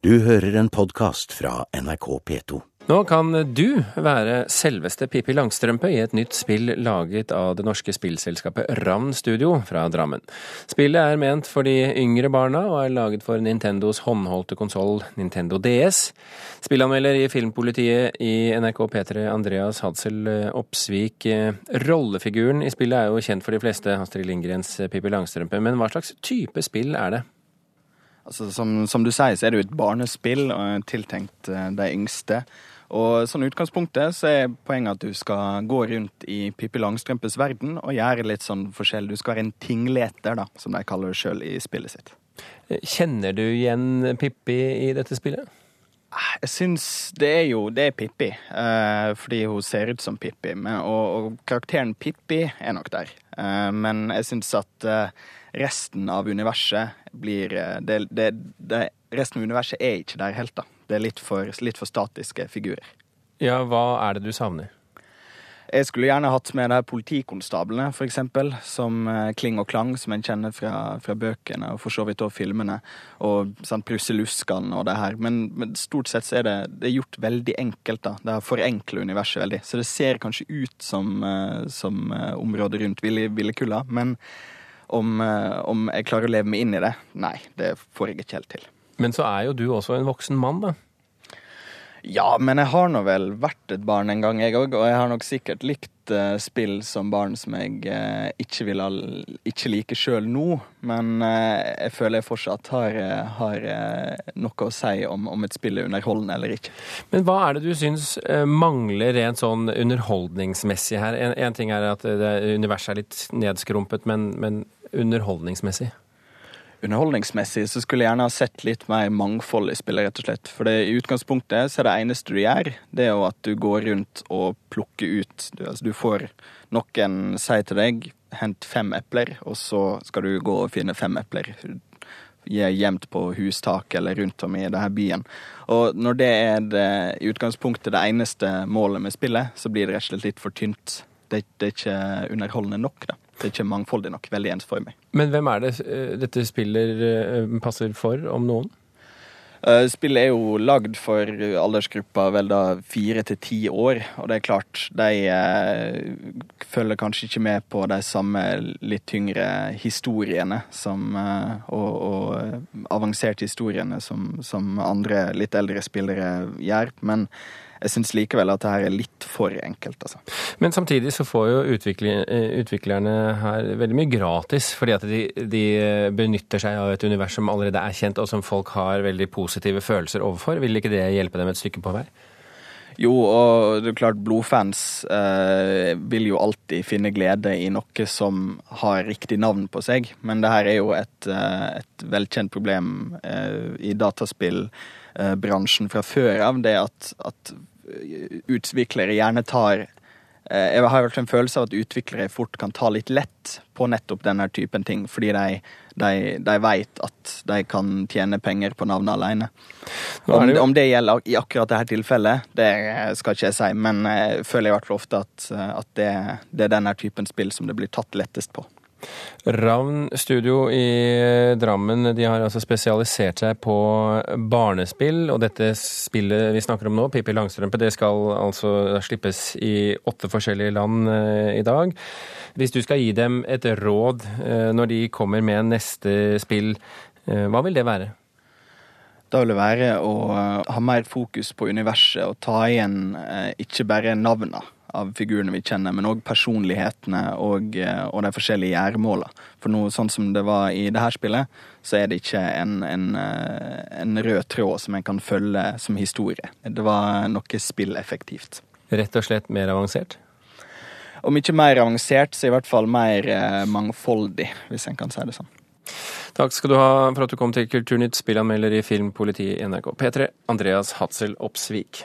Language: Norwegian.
Du hører en podkast fra NRK P2. Nå kan du være selveste Pippi Langstrømpe i et nytt spill laget av det norske spillselskapet Ravn Studio fra Drammen. Spillet er ment for de yngre barna og er laget for Nintendos håndholdte konsoll Nintendo DS. Spillanmelder i Filmpolitiet i NRK P3 Andreas Hadsel Oppsvik. Rollefiguren i spillet er jo kjent for de fleste, Astrid Lindgrens Pippi Langstrømpe, men hva slags type spill er det? Altså, som, som, du sier, så er det jo et barnespill tiltenkt eh, de yngste. Og sånn utgangspunktet så er poenget at du skal gå rundt i Pippi Langstrømpes verden og gjøre litt sånn forskjell. Du skal være en tingleter, da, som de kaller det sjøl i spillet sitt. Kjenner du igjen Pippi i dette spillet? Jeg syns det er jo Det er Pippi, eh, fordi hun ser ut som Pippi. Men, og, og, karakteren Pippi er nok der. Eh, men jeg syns at eh, resten av universet blir eh, det, det, det, Resten av universet er ikke der helt, da. Det er litt for, litt for statiske figurer. Ja, hva er det du savner? Jeg skulle gjerne hatt med de politikonstablene, eksempel, som eh, Kling og Klang, som en kjenner fra, fra bøkene og for så vidt også filmene, og sånn Prusseluskan og det her. Men, men, stort sett så er det, det er gjort veldig enkelt, da. Det har forenkla universet veldig. Så det ser kanskje ut som, eh, som området rundt Villekulla, men om, eh, om, jeg klarer å leve meg inn i det? Nei, det får jeg ikke helt til. Men så er jo du også en voksen mann, da? Ja, men jeg har nå vel vært et barn en gang, jeg òg. Og jeg har nok sikkert likt uh, spill som barn som jeg uh, ikke, vil, ikke like sjøl nå. Men uh, jeg føler jeg fortsatt har, har noe å si om, om, et spill er underholdende eller ikke. Men hva er det du syns mangler rent sånn underholdningsmessig her? En, en ting er at universet er litt nedskrumpet, men, men underholdningsmessig? Underholdningsmessig så skulle jeg gjerne ha sett litt mer mangfold i spillet, rett og slett. For det, i utgangspunktet så er det eneste du gjør, det er jo at du går rundt og plukker ut Du, altså, du får noen si til deg hent fem epler, og så skal du gå og finne fem epler. Gjemt på hustak eller rundt om i denne byen. Og når det er det, i utgangspunktet det eneste målet med spillet, så blir det rett og slett litt for tynt. Det, det er ikke underholdende nok, da. Det er ikke mangfoldig nok. Veldig ensformig. Men hvem er det eh, dette spillet eh, passer for, om noen? Eh, spillet er jo lagd for aldersgruppa vel da fire til ti år, og det er klart, de følger kanskje ikke med på de samme litt tyngre historiene som, og, og, avanserte historiene som, som andre litt eldre spillere gjør. Men jeg syns likevel at det her er litt for enkelt, altså. Men samtidig så får jo eh, utviklerne her veldig mye gratis, fordi at de, de, benytter seg av et univers som allerede er kjent, og som folk har veldig positive følelser overfor. Vil ikke det hjelpe dem et stykke på vei? Jo, og det er klart blodfans eh, vil jo alltid finne glede i noe som har riktig navn på seg, men det her er jo et, eh, et velkjent problem eh, i dataspillbransjen fra før av, det at, at utviklere gjerne tar eh, jeg har en følelse av at utviklere fort kan ta litt lett på nettopp denne typen ting, fordi de, de, de vet at de kan tjene penger på navnet alene. Om, om, det gjelder i akkurat dette tilfellet, det skal ikke jeg si, men jeg føler i hvert fall ofte at, at det, det er denne typen spill som det blir tatt lettest på. Ravn Studio i Drammen de har altså spesialisert seg på barnespill. Og dette spillet vi snakker om nå, Pippi Langstrømpe, det skal altså slippes i åtte forskjellige land eh, i dag. Hvis du skal gi dem et råd eh, når de kommer med neste spill, eh, hva vil det være? Da vil det være å ha mer fokus på universet og ta igjen ikke bare navnene av figurene vi kjenner, men òg personlighetene og, eh, og, de forskjellige gjæremåla. For noe sånn som det var i det her spillet, så er det ikke en, en, eh, en rød tråd som en kan følge som historie. Det var noe spilleffektivt. Rett og slett mer avansert? Om ikke mer avansert, så i hvert fall mer eh, mangfoldig, hvis en kan si det sånn. Takk skal du ha for at du kom til Kulturnytt, spillanmelder i Filmpolitiet i NRK P3, Andreas Hatzel Opsvik.